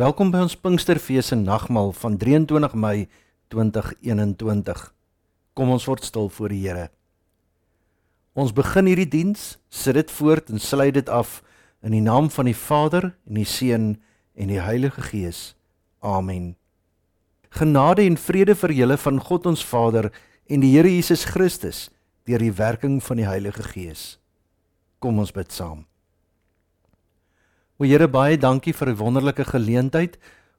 Welkom by ons Pinksterfees se nagmaal van 23 Mei 2021. Kom ons word stil voor die Here. Ons begin hierdie diens, sit dit voort en sluit dit af in die naam van die Vader en die Seun en die Heilige Gees. Amen. Genade en vrede vir julle van God ons Vader en die Here Jesus Christus deur die werking van die Heilige Gees. Kom ons bid saam. O Here, baie dankie vir 'n wonderlike geleentheid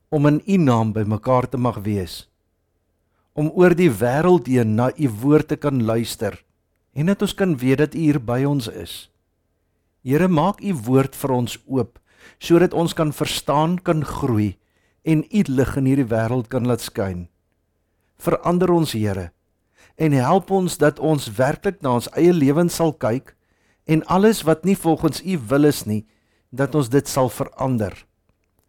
om in U naam by mekaar te mag wees. Om oor die wêreld heen na U woord te kan luister en dat ons kan weet dat U hier by ons is. Here, maak U woord vir ons oop sodat ons kan verstaan, kan groei en U lig in hierdie wêreld kan laat skyn. Verander ons, Here, en help ons dat ons werklik na ons eie lewens sal kyk en alles wat nie volgens U wil is nie, dat ons dit sal verander.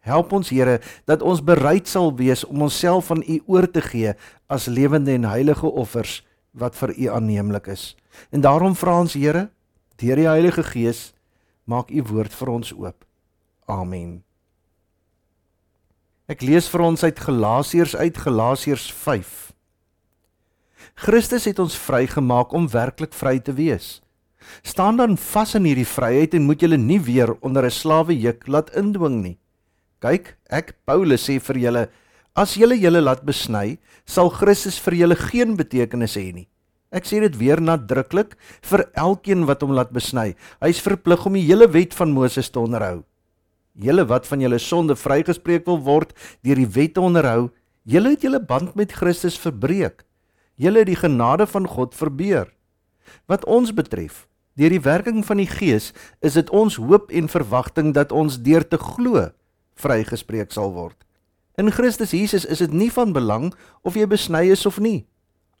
Help ons Here dat ons bereid sal wees om onsself aan U oor te gee as lewende en heilige offers wat vir U aanneemlik is. En daarom vra ons Here, deur die Heilige Gees, maak U woord vir ons oop. Amen. Ek lees vir ons uit Galasiërs uit Galasiërs 5. Christus het ons vrygemaak om werklik vry te wees. Staan dan vas in hierdie vryheid en moet julle nie weer onder 'n slawe juk laat indwing nie. Kyk, ek Paulus sê vir julle, as julle julle laat besny, sal Christus vir julle geen betekenis hê nie. Ek sê dit weer nadruklik vir elkeen wat hom laat besny. Hy is verplig om die hele wet van Moses te onderhou. Julle wat van julle sonde vrygespreek wil word deur die wet te onderhou, julle het julle band met Christus verbreek. Julle het die genade van God verbeur. Wat ons betref, Deur die werking van die Gees is dit ons hoop en verwagting dat ons deur te glo vrygespreek sal word. In Christus Jesus is dit nie van belang of jy besny is of nie.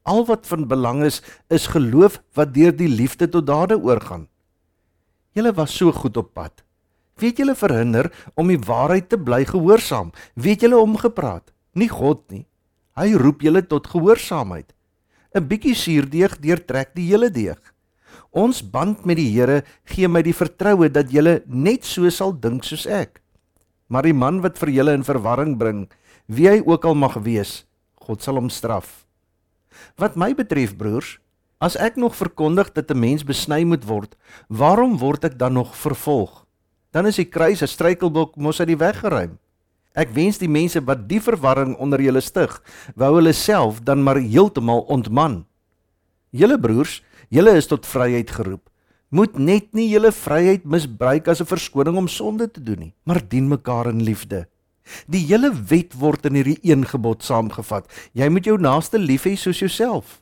Al wat van belang is, is geloof wat deur die liefde tot dade oorgaan. Julle was so goed op pad. Weet julle verhinder om die waarheid te bly gehoorsaam? Weet julle omgepraat? Nie God nie. Hy roep julle tot gehoorsaamheid. 'n Bietjie suurdeeg deurtrek die hele deeg. Ons band met die Here gee my die vertroue dat julle net so sal dink soos ek. Maar die man wat vir julle in verwarring bring, wie hy ook al mag wees, God sal hom straf. Wat my betref, broers, as ek nog verkondig dat 'n mens besny moet word, waarom word ek dan nog vervolg? Dan is die kruis 'n struikelblok mos uit die weg geruim. Ek wens die mense wat die verwarring onder julle stig, wou hulle self dan maar heeltemal ontman. Julle broers, Julle is tot vryheid geroep. Moet net nie julle vryheid misbruik as 'n verskoning om sonde te doen nie, maar dien mekaar in liefde. Die hele wet word in hierdie een gebod saamgevat. Jy moet jou naaste lief hê soos jouself.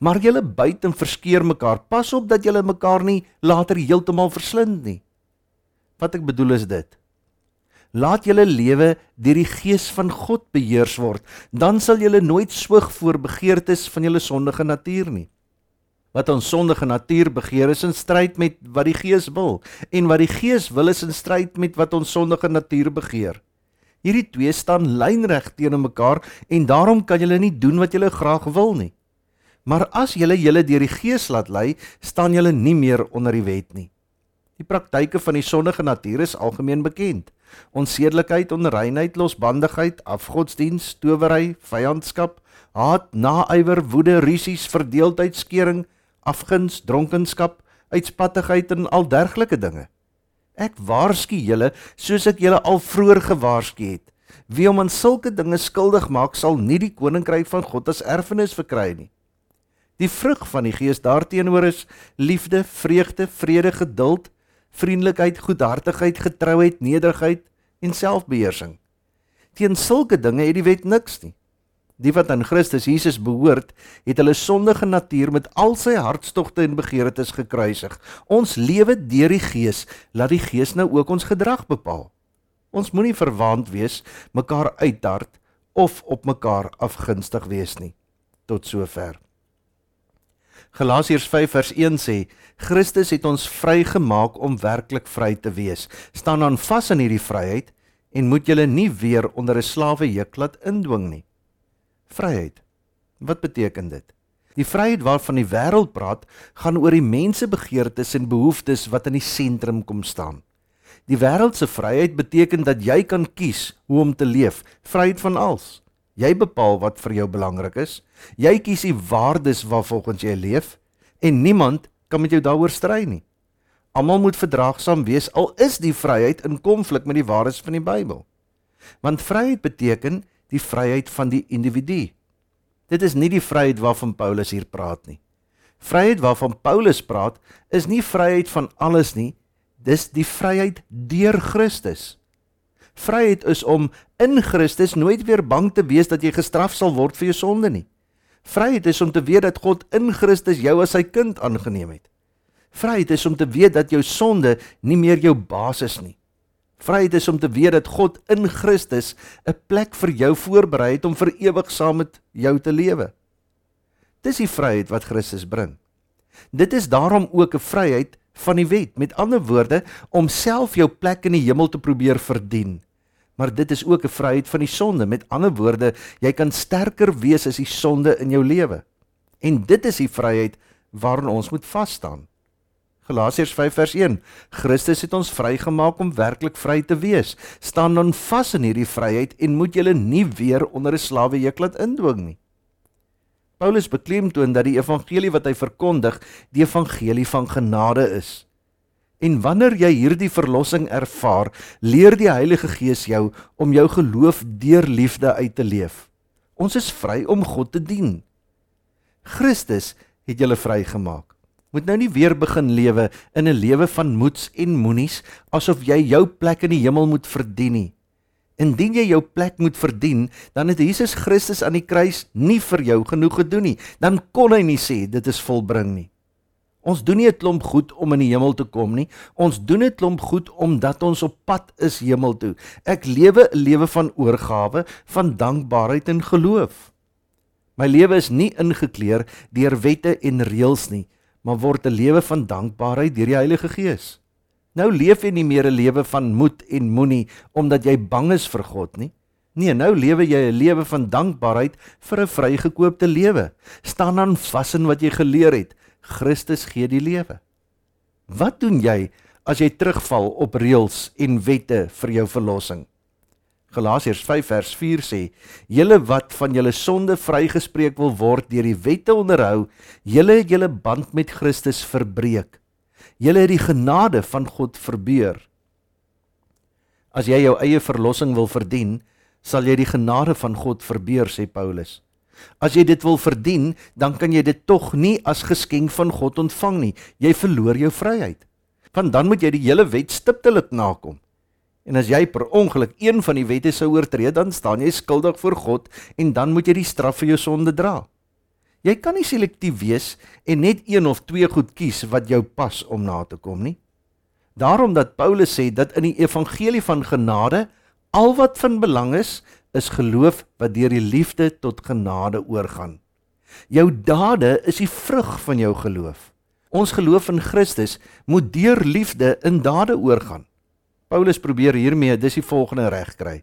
Maar julle byt en verskeer mekaar. Pas op dat julle mekaar nie later heeltemal verslind nie. Wat ek bedoel is dit. Laat julle lewe deur die gees van God beheers word, dan sal julle nooit swyg voor begeertes van julle sondige natuur nie wat ons sondige natuur begeer is in stryd met wat die Gees wil en wat die Gees wil is in stryd met wat ons sondige natuur begeer. Hierdie twee staan lynreg teenoor mekaar en daarom kan julle nie doen wat julle graag wil nie. Maar as julle julle deur die Gees laat lei, staan julle nie meer onder die wet nie. Die praktyke van die sondige natuur is algemeen bekend. Onsedelikheid, onreinheid, losbandigheid, afgodsdiens, towery, vyandskap, haat, naaiwer, woede, rusies, verdeeldheid, skering, afguns, dronkenskap, uitspattigheid en al dergelike dinge. Ek waarsku julle soos ek julle al vroeër gewaarsku het. Wie om aan sulke dinge skuldig maak, sal nie die koninkryk van God as erfenis verkry nie. Die vrug van die Gees daarteenoor is liefde, vreugde, vrede, geduld, vriendelikheid, goedhartigheid, getrouheid, nederigheid en selfbeheersing. Teen sulke dinge het die wet niks nie. Die wat aan Christus Jesus behoort, het hulle sondige natuur met al sy hartstogte en begeertes gekruisig. Ons lewe deur die Gees, laat die Gees nou ook ons gedrag bepaal. Ons moenie verwaand wees, mekaar uitdart of op mekaar afgunstig wees nie. Tot sover. Galasiërs 5 vers 1 sê: Christus het ons vrygemaak om werklik vry te wees. Staan dan vas in hierdie vryheid en moet julle nie weer onder 'n slawe juk laat indwing nie. Vryheid. Wat beteken dit? Die vryheid waarvan die wêreld praat, gaan oor die mensebegeertes en behoeftes wat in die sentrum kom staan. Die wêreldse vryheid beteken dat jy kan kies hoe om te leef, vryheid van alles. Jy bepaal wat vir jou belangrik is. Jy kies die waardes waarvolgens jy leef en niemand kan met jou daaroor stry nie. Almal moet verdraagsaam wees al is die vryheid in konflik met die waardes van die Bybel. Want vryheid beteken die vryheid van die individu. Dit is nie die vryheid waarvan Paulus hier praat nie. Vryheid waarvan Paulus praat, is nie vryheid van alles nie, dis die vryheid deur Christus. Vryheid is om in Christus nooit weer bang te wees dat jy gestraf sal word vir jou sonde nie. Vryheid is om te weet dat God in Christus jou as sy kind aangeneem het. Vryheid is om te weet dat jou sonde nie meer jou baas is nie. Vryheid is om te weet dat God in Christus 'n plek vir jou voorberei het om vir ewig saam met jou te lewe. Dis die vryheid wat Christus bring. Dit is daarom ook 'n vryheid van die wet, met ander woorde, om self jou plek in die hemel te probeer verdien. Maar dit is ook 'n vryheid van die sonde, met ander woorde, jy kan sterker wees as die sonde in jou lewe. En dit is die vryheid waaraan ons moet vas staan. Galasiërs 5 vers 1. Christus het ons vrygemaak om werklik vry te wees. Staan dan vas in hierdie vryheid en moet julle nie weer onder 'n slawejuk laat indwing nie. Paulus beklemtoon dat die evangelie wat hy verkondig, die evangelie van genade is. En wanneer jy hierdie verlossing ervaar, leer die Heilige Gees jou om jou geloof deur liefde uit te leef. Ons is vry om God te dien. Christus het julle vrygemaak moet nou nie weer begin lewe in 'n lewe van moets en moenies asof jy jou plek in die hemel moet verdien nie. Indien jy jou plek moet verdien, dan het Jesus Christus aan die kruis nie vir jou genoeg gedoen nie. Dan kon hy nie sê dit is volbring nie. Ons doen nie 'n klomp goed om in die hemel te kom nie. Ons doen 'n klomp goed omdat ons op pad is hemel toe. Ek lewe 'n lewe van oorgawe, van dankbaarheid en geloof. My lewe is nie ingekleer deur wette en reëls nie maar word 'n lewe van dankbaarheid deur die Heilige Gees. Nou leef jy nie meer 'n lewe van moed en moenie omdat jy bang is vir God nie. Nee, nou lewe jy 'n lewe van dankbaarheid vir 'n vrygekoopte lewe. Staan aan vas in wat jy geleer het. Christus gee die lewe. Wat doen jy as jy terugval op reëls en wette vir jou verlossing? Galasiërs 5 vers 4 sê: "Julle wat van julle sonde vrygespreek wil word deur die wette onderhou, julle het julle band met Christus verbreek. Julle het die genade van God verbeur." As jy jou eie verlossing wil verdien, sal jy die genade van God verbeur, sê Paulus. As jy dit wil verdien, dan kan jy dit tog nie as geskenk van God ontvang nie. Jy verloor jou vryheid. Want dan moet jy die hele wet stiptelik nakom. En as jy per ongeluk een van die wette sou oortree, dan staan jy skuldig voor God en dan moet jy die straf vir jou sonde dra. Jy kan nie selektief wees en net een of twee goed kies wat jou pas om na te kom nie. Daarom dat Paulus sê dat in die evangelie van genade al wat van belang is, is geloof wat deur die liefde tot genade oorgaan. Jou dade is die vrug van jou geloof. Ons geloof in Christus moet deur liefde in dade oorgaan. Paulus probeer hiermee dis die volgende reg kry.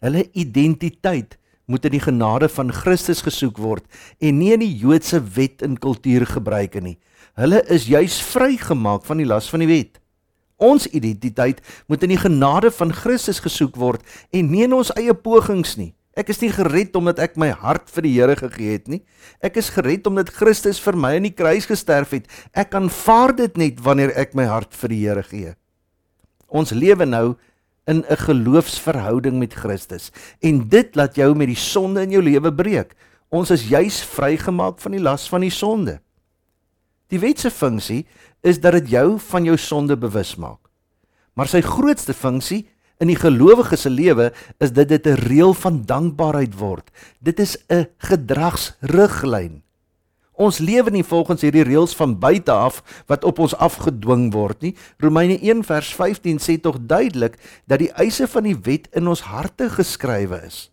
Hulle identiteit moet in die genade van Christus gesoek word en nie in die Joodse wet en kultuur gebruik nie. Hulle is juis vrygemaak van die las van die wet. Ons identiteit moet in die genade van Christus gesoek word en nie in ons eie pogings nie. Ek is nie gered omdat ek my hart vir die Here gegee het nie. Ek is gered omdat Christus vir my aan die kruis gesterf het. Ek aanvaar dit net wanneer ek my hart vir die Here gee. Ons lewe nou in 'n geloofsverhouding met Christus en dit laat jou met die sonde in jou lewe breek. Ons is juis vrygemaak van die las van die sonde. Die wet se funksie is dat dit jou van jou sonde bewus maak. Maar sy grootste funksie in die gelowige se lewe is dit dit 'n reël van dankbaarheid word. Dit is 'n gedragsriglyn. Ons lewe nie volgens hierdie reëls van buite af wat op ons afgedwing word nie. Romeine 1 vers 15 sê tog duidelik dat die eise van die wet in ons harte geskrywe is.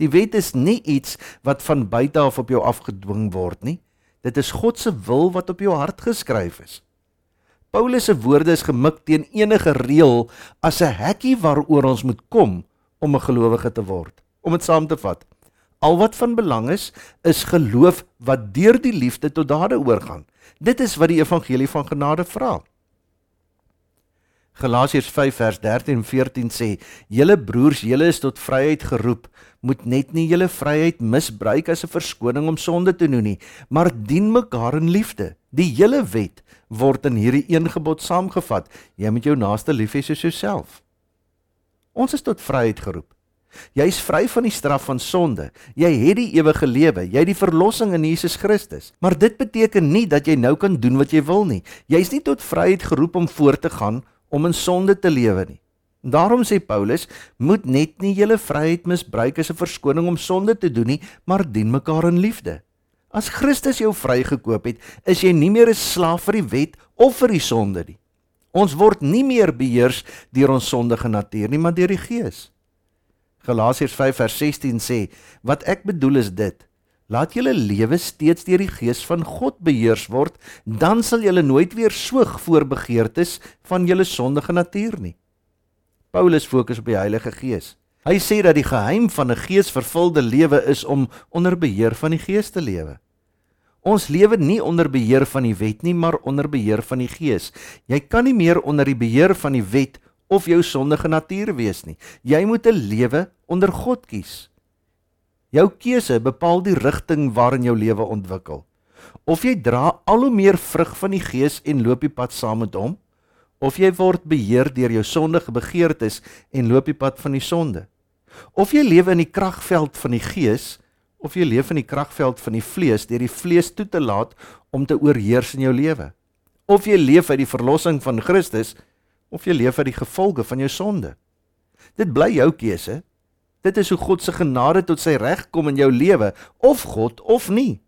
Die wet is nie iets wat van buite af op jou afgedwing word nie. Dit is God se wil wat op jou hart geskryf is. Paulus se woorde is gemik teen enige reël as 'n hekkie waaroor ons moet kom om 'n gelowige te word. Om dit saam te vat, Al wat van belang is, is geloof wat deur die liefde tot dade oorgaan. Dit is wat die evangelie van genade vra. Galasiërs 5 vers 13 en 14 sê: "Julle broers, julle is tot vryheid geroep, moet net nie julle vryheid misbruik as 'n verskoning om sonde te doen nie, maar dien mekaar in liefde. Die hele wet word in hierdie een gebod saamgevat: Jy moet jou naaste lief hê soos jouself." Ons is tot vryheid geroep. Jy is vry van die straf van sonde. Jy het die ewige lewe. Jy het die verlossing in Jesus Christus. Maar dit beteken nie dat jy nou kan doen wat jy wil nie. Jy is nie tot vryheid geroep om voort te gaan om in sonde te lewe nie. Daarom sê Paulus, moet net nie julle vryheid misbruik as 'n verskoning om sonde te doen nie, maar dien mekaar in liefde. As Christus jou vrygekoop het, is jy nie meer 'n slaaf vir die wet of vir die sonde nie. Ons word nie meer beheers deur ons sondige natuur nie, maar deur die Gees. Galasiërs 5 vers 16 sê, "Wat ek bedoel is dit: Laat julle lewe steeds deur die gees van God beheers word, dan sal julle nooit weer soeg voor begeertes van julle sondige natuur nie. Paulus fokus op die Heilige Gees. Hy sê dat die geheim van 'n geesvervulde lewe is om onder beheer van die Gees te lewe. Ons lewe nie onder beheer van die wet nie, maar onder beheer van die Gees. Jy kan nie meer onder die beheer van die wet of jou sondige natuur wees nie. Jy moet 'n lewe onder God kies. Jou keuse bepaal die rigting waarin jou lewe ontwikkel. Of jy dra al hoe meer vrug van die Gees en loop die pad saam met hom, of jy word beheer deur jou sondige begeertes en loop die pad van die sonde. Of jy lewe in die kragveld van die Gees, of jy leef in die kragveld van die vlees deur die vlees toe te laat om te oorheers in jou lewe. Of jy leef uit die verlossing van Christus, of jy leef uit die gevolge van jou sonde. Dit bly jou keuse. Dit is hoe God se genade tot sy reg kom in jou lewe, of God of nie.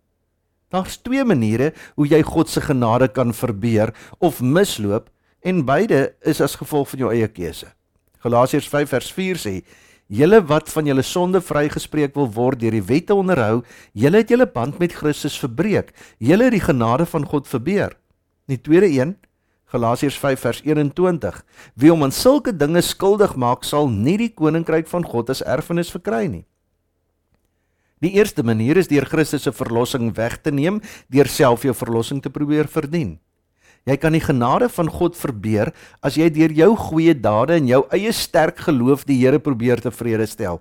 Daar's twee maniere hoe jy God se genade kan verbeur of misloop en beide is as gevolg van jou eie keuse. Galasiërs 5 vers 4 sê: "Julle wat van julle sonde vrygespreek wil word deur die wette onderhou, julle het julle band met Christus verbreek. Julle het die genade van God verbeur." Die tweede een Galasiërs 5 vers 21. Wie hom aan sulke dinge skuldig maak, sal nie die koninkryk van God as erfenis verkry nie. Die eerste manier is deur Christus se verlossing weg te neem, deur self jou verlossing te probeer verdien. Jy kan die genade van God verbeur as jy deur jou goeie dade en jou eie sterk geloof die Here probeer tevrede stel.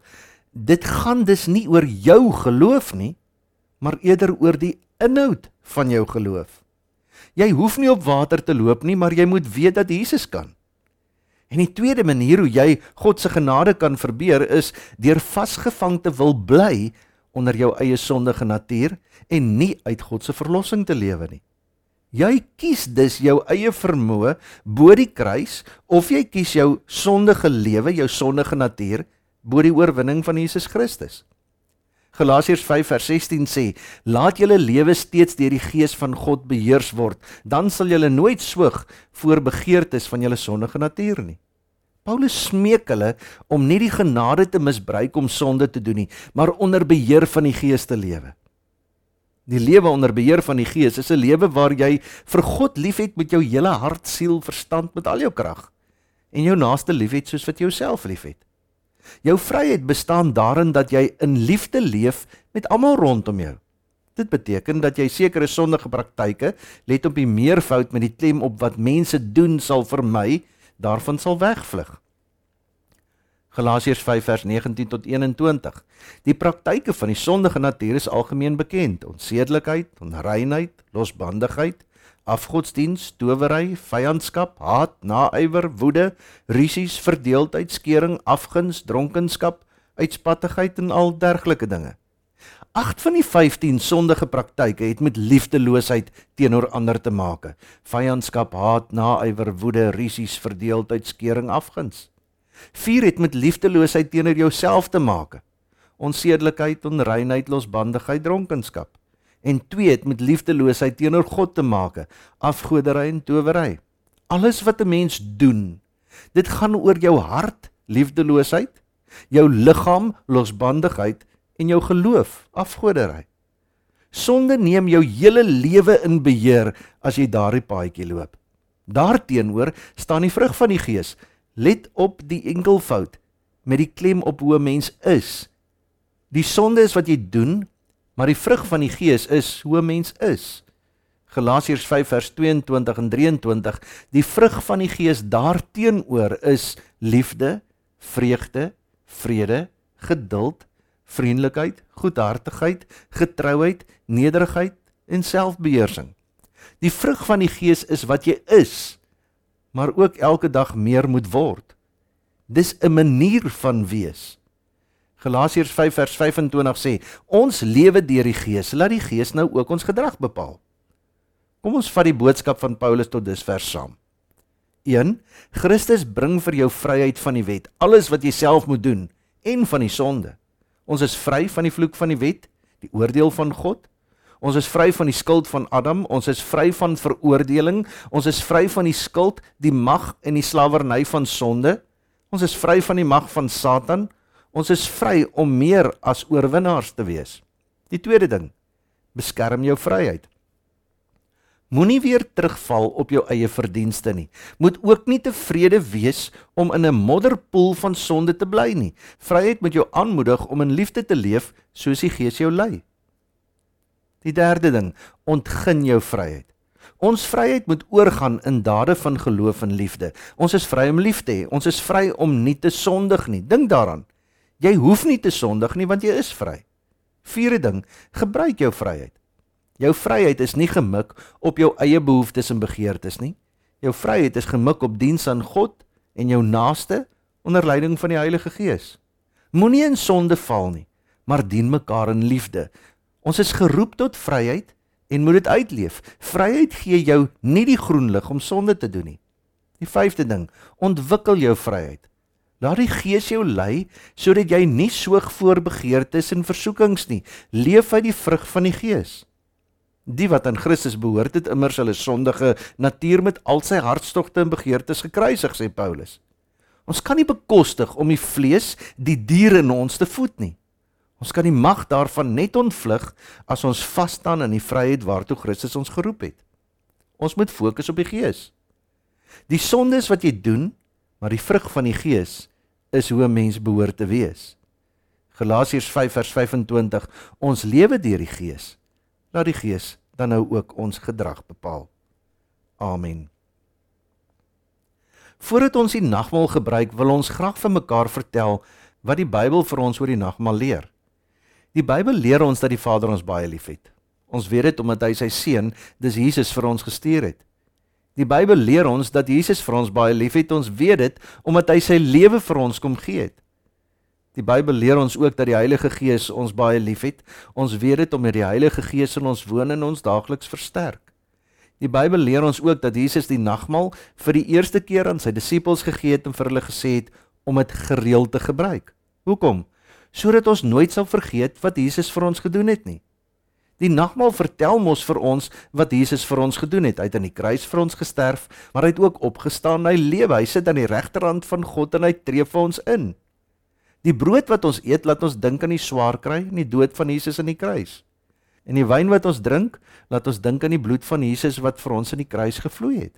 Dit gaan dus nie oor jou geloof nie, maar eerder oor die inhoud van jou geloof. Jy hoef nie op water te loop nie, maar jy moet weet dat Jesus kan. En die tweede manier hoe jy God se genade kan verbeur is deur vasgevang te wil bly onder jou eie sondige natuur en nie uit God se verlossing te lewe nie. Jy kies dus jou eie vermoë bo die kruis of jy kies jou sondige lewe, jou sondige natuur bo die oorwinning van Jesus Christus. Galasiërs 5 vers 16 sê: "Laat julle lewe steeds deur die Gees van God beheers word, dan sal julle nooit soog voor begeertes van julle sondige natuur nie." Paulus smeek hulle om nie die genade te misbruik om sonde te doen nie, maar onder beheer van die Gees te lewe. Die lewe onder beheer van die Gees is 'n lewe waar jy vir God liefhet met jou hele hart, siel, verstand, met al jou krag en jou naaste liefhet soos wat jy jouself liefhet. Jou vryheid bestaan daarin dat jy in liefde leef met almal rondom jou. Dit beteken dat jy sekere sondige praktyke, let op die meervoud met die klem op wat mense doen sal vermy, daarvan sal wegvlug. Galasiërs 5 vers 19 tot 21. Die praktyke van die sondige natuur is algemeen bekend: onsedelikheid, onreinheid, losbandigheid, afgodsdiens, towery, vyandskap, haat, naaiwer, woede, rusies, verdeeldheid, skering, afguns, dronkenskap, uitspattigheid en al dergelike dinge. Agt van die 15 sondige praktyke het met liefdeloosheid teenoor ander te maak. Vyandskap, haat, naaiwer, woede, rusies, verdeeldheid, skering, afguns. 4 het met liefdeloosheid teenoor jouself te maak. Onsedelikheid, onreinheid, losbandigheid, dronkenskap en twee het met liefdeloosheid teenoor God te maak, afgoderry en towery. Alles wat 'n mens doen, dit gaan oor jou hart, liefdeloosheid, jou liggaam, losbandigheid en jou geloof, afgoderry. Sonde neem jou hele lewe in beheer as jy daardie paadjie loop. Daarteenoor staan die vrug van die Gees. Let op die enkelvoud met die klem op hoe 'n mens is. Die sonde is wat jy doen maar die vrug van die gees is hoe 'n mens is. Galasiërs 5 vers 22 en 23, die vrug van die Gees daarteenoor is liefde, vreugde, vrede, geduld, vriendelikheid, goedhartigheid, getrouheid, nederigheid en selfbeheersing. Die vrug van die Gees is wat jy is, maar ook elke dag meer moet word. Dis 'n manier van wees. Galasiërs 5 vers 25 sê: "Ons lewe deur die Gees, laat die Gees nou ook ons gedrag bepaal." Kom ons vat die boodskap van Paulus tot dusver saam. 1. Christus bring vir jou vryheid van die wet, alles wat jy self moet doen en van die sonde. Ons is vry van die vloek van die wet, die oordeel van God. Ons is vry van die skuld van Adam, ons is vry van veroordeling, ons is vry van die skuld, die mag en die slawerny van sonde. Ons is vry van die mag van Satan. Ons is vry om meer as oorwinnaars te wees. Die tweede ding, beskerm jou vryheid. Moenie weer terugval op jou eie verdienste nie. Moet ook nie tevrede wees om in 'n modderpoel van sonde te bly nie. Vryheid moet jou aanmoedig om in liefde te leef soos die Gees jou lei. Die derde ding, ontgin jou vryheid. Ons vryheid moet oorgaan in dade van geloof en liefde. Ons is vry om lief te hê. Ons is vry om nie te sondig nie. Dink daaraan. Jy hoef nie te sondig nie want jy is vry. Vierde ding, gebruik jou vryheid. Jou vryheid is nie gemik op jou eie behoeftes en begeertes nie. Jou vryheid is gemik op diens aan God en jou naaste onder leiding van die Heilige Gees. Moenie in sonde val nie, maar dien mekaar in liefde. Ons is geroep tot vryheid en moet dit uitleef. Vryheid gee jou nie die groen lig om sonde te doen nie. Die vyfde ding, ontwikkel jou vryheid. Laat die Gees jou lei sodat jy nie soog voor begeertes en versoekings nie. Leef uit die vrug van die Gees. Die wat aan Christus behoort het immers hulle sondige natuur met al sy hartstogte en begeertes gekruisig sê Paulus. Ons kan nie bekostig om die vlees, die diere in ons te voed nie. Ons kan die mag daarvan net ontvlug as ons vas staan in die vryheid waartoe Christus ons geroep het. Ons moet fokus op die Gees. Die sondes wat jy doen, maar die vrug van die Gees is hoe 'n mens behoort te wees. Galasiërs 5 vers 25 Ons lewe deur die Gees laat die Gees dan nou ook ons gedrag bepaal. Amen. Voordat ons die nagmaal gebruik, wil ons graag vir mekaar vertel wat die Bybel vir ons oor die nagmaal leer. Die Bybel leer ons dat die Vader ons baie liefhet. Ons weet dit omdat hy sy seun, dis Jesus vir ons gestuur het. Die Bybel leer ons dat Jesus vir ons baie liefhet. Ons weet dit omdat hy sy lewe vir ons kom gee het. Die Bybel leer ons ook dat die Heilige Gees ons baie liefhet. Ons weet dit omdat die Heilige Gees in ons woon en ons daagliks versterk. Die Bybel leer ons ook dat Jesus die nagmaal vir die eerste keer aan sy disippels gegee het en vir hulle gesê het om dit gereeld te gebruik. Hoekom? Sodat ons nooit sal vergeet wat Jesus vir ons gedoen het nie. Die nagmaal vertel mos vir ons wat Jesus vir ons gedoen het. Hy het aan die kruis vir ons gesterf, maar hy het ook opgestaan. Hy lewe. Hy sit aan die regterhand van God en hy tree vir ons in. Die brood wat ons eet laat ons dink aan die swaar kry en die dood van Jesus aan die kruis. En die wyn wat ons drink, laat ons dink aan die bloed van Jesus wat vir ons in die kruis gevloei het.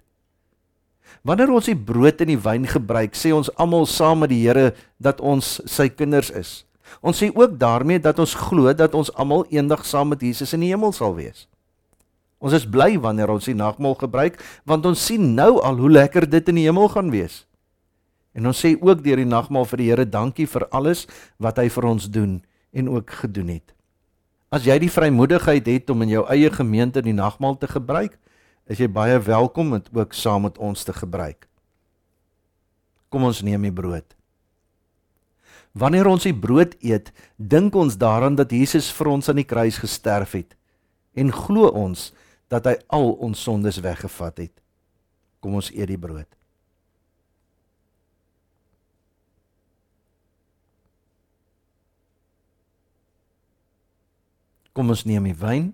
Wanneer ons die brood en die wyn gebruik, sê ons almal saam met die Here dat ons sy kinders is. Ons sê ook daarmee dat ons glo dat ons almal eendag saam met Jesus in die hemel sal wees. Ons is bly wanneer ons die nagmaal gebruik want ons sien nou al hoe lekker dit in die hemel gaan wees. En ons sê ook deur die nagmaal vir die Here dankie vir alles wat hy vir ons doen en ook gedoen het. As jy die vrymoedigheid het om in jou eie gemeente die nagmaal te gebruik, is jy baie welkom om dit ook saam met ons te gebruik. Kom ons neem die brood. Wanneer ons die brood eet, dink ons daaraan dat Jesus vir ons aan die kruis gesterf het en glo ons dat hy al ons sondes weggevat het. Kom ons eet die brood. Kom ons neem die wyn.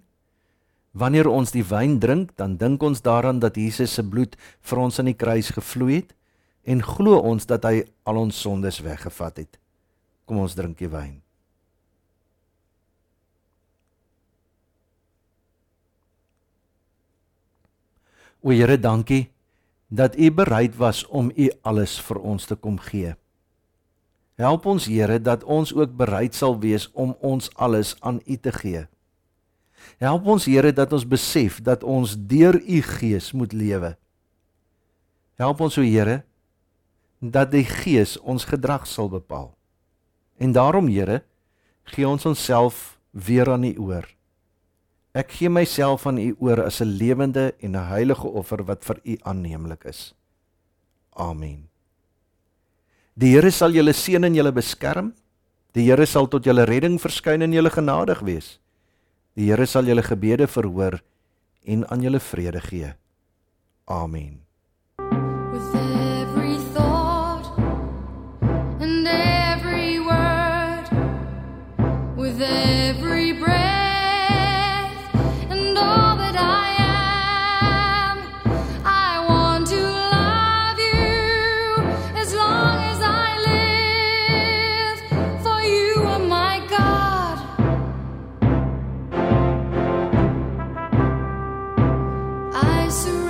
Wanneer ons die wyn drink, dan dink ons daaraan dat Jesus se bloed vir ons aan die kruis gevloei het en glo ons dat hy al ons sondes weggevat het. Kom ons drink die wyn. O Here, dankie dat U bereid was om U alles vir ons te kom gee. Help ons Here dat ons ook bereid sal wees om ons alles aan U te gee. Help ons Here dat ons besef dat ons deur U Gees moet lewe. Help ons o Here dat die Gees ons gedrag sal bepaal. En daarom, Here, gee ons onsself weer aan U oor. Ek gee myself aan U oor as 'n lewende en 'n heilige offer wat vir U aanneemlik is. Amen. Die Here sal julle seën en julle beskerm. Die Here sal tot julle redding verskyn en julle genadig wees. Die Here sal julle gebede verhoor en aan julle vrede gee. Amen. surrender.